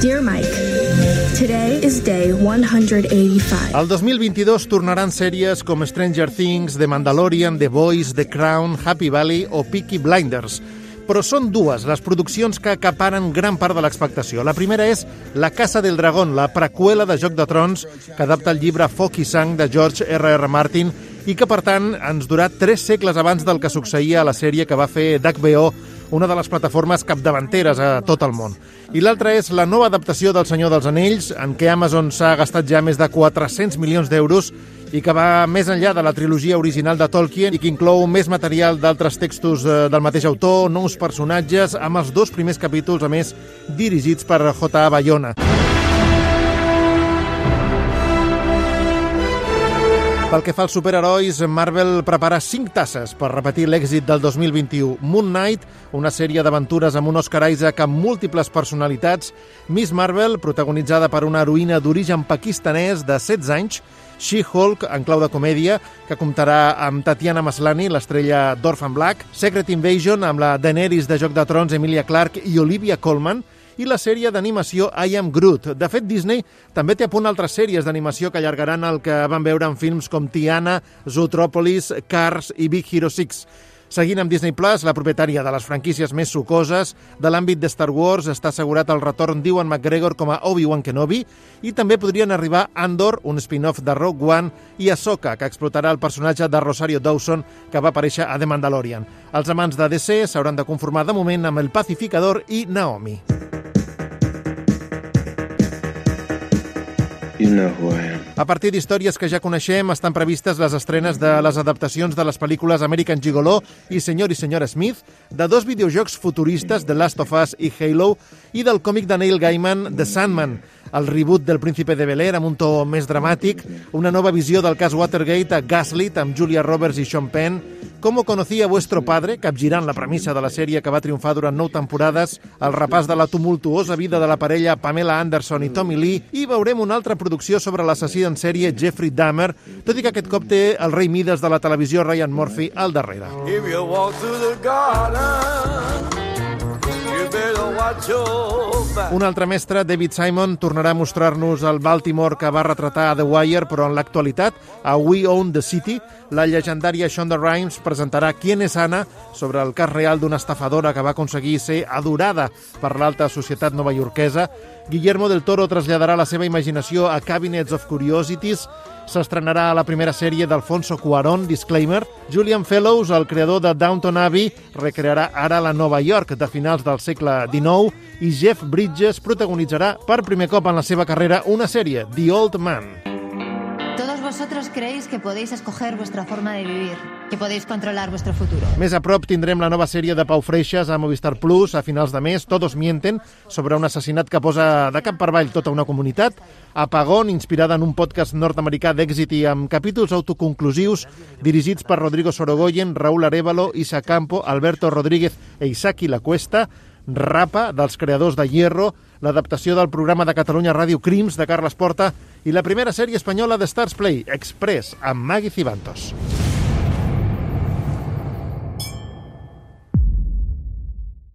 Dear Mike, today is day 185. El 2022 tornaran sèries com Stranger Things, The Mandalorian, The Boys, The Crown, Happy Valley o Peaky Blinders. Però són dues les produccions que acaparen gran part de l'expectació. La primera és La Casa del Dragón, la preqüela de Joc de Trons que adapta el llibre Foc i Sang de George R. R. Martin i que, per tant, ens durà tres segles abans del que succeïa a la sèrie que va fer d'HBO una de les plataformes capdavanteres a tot el món. I l'altra és la nova adaptació del Senyor dels Anells, en què Amazon s'ha gastat ja més de 400 milions d'euros i que va més enllà de la trilogia original de Tolkien i que inclou més material d'altres textos eh, del mateix autor, nous personatges, amb els dos primers capítols, a més, dirigits per J.A. Bayona. Pel que fa als superherois, Marvel prepara cinc tasses per repetir l'èxit del 2021. Moon Knight, una sèrie d'aventures amb un Oscar Isaac amb múltiples personalitats. Miss Marvel, protagonitzada per una heroïna d'origen pakistanès de 16 anys. She-Hulk, en clau de comèdia, que comptarà amb Tatiana Maslany, l'estrella d'Orphan Black. Secret Invasion, amb la Daenerys de Joc de Trons, Emilia Clarke i Olivia Colman i la sèrie d'animació I Am Groot. De fet, Disney també té a punt altres sèries d'animació que allargaran el que van veure en films com Tiana, Zootropolis, Cars i Big Hero 6. Seguint amb Disney Plus, la propietària de les franquícies més sucoses de l'àmbit de Star Wars està assegurat el retorn d'Iwan McGregor com a Obi-Wan Kenobi i també podrien arribar Andor, un spin-off de Rogue One, i Ahsoka, que explotarà el personatge de Rosario Dawson que va aparèixer a The Mandalorian. Els amants de DC s'hauran de conformar de moment amb El Pacificador i Naomi. A partir d'històries que ja coneixem, estan previstes les estrenes de les adaptacions de les pel·lícules American Gigolo i Senyor i Senyora Smith, de dos videojocs futuristes, The Last of Us i Halo, i del còmic de Neil Gaiman, The Sandman, el reboot del Príncipe de Bel-Air amb un to més dramàtic, una nova visió del cas Watergate a Gaslit amb Julia Roberts i Sean Penn, Com conocía vuestro padre, capgirant la premissa de la sèrie que va triomfar durant nou temporades, el repàs de la tumultuosa vida de la parella Pamela Anderson i Tommy Lee, i veurem una altra producció sobre l'assassí en sèrie Jeffrey Dahmer, tot i que aquest cop té el rei Midas de la televisió Ryan Murphy al darrere. If you walk through the garden, you better watch your. Un altre mestre, David Simon, tornarà a mostrar-nos el Baltimore que va retratar a The Wire, però en l'actualitat, a We Own the City, la llegendària Shonda Rhimes presentarà Quién és Anna sobre el cas real d'una estafadora que va aconseguir ser adorada per l'alta societat novaiorquesa. Guillermo del Toro traslladarà la seva imaginació a Cabinets of Curiosities, s'estrenarà la primera sèrie d'Alfonso Cuarón, Disclaimer. Julian Fellows, el creador de Downton Abbey, recrearà ara la Nova York de finals del segle XIX i Jeff Bridges protagonitzarà per primer cop en la seva carrera una sèrie, The Old Man. Todos vosotros creéis que podéis escoger vuestra forma de vivir, que podéis controlar vuestro futuro. Més a prop tindrem la nova sèrie de Pau Freixas a Movistar Plus a finals de mes, Todos mienten, sobre un assassinat que posa de cap per avall tota una comunitat. Apagón, inspirada en un podcast nord-americà d'èxit i amb capítols autoconclusius dirigits per Rodrigo Sorogoyen, Raúl Arevalo, Isa Campo, Alberto Rodríguez e Isaki La Cuesta. Rapa, dels creadors de Hierro, l'adaptació del programa de Catalunya Ràdio Crims de Carles Porta i la primera sèrie espanyola de Stars Play, Express, amb Maggie Cibantos.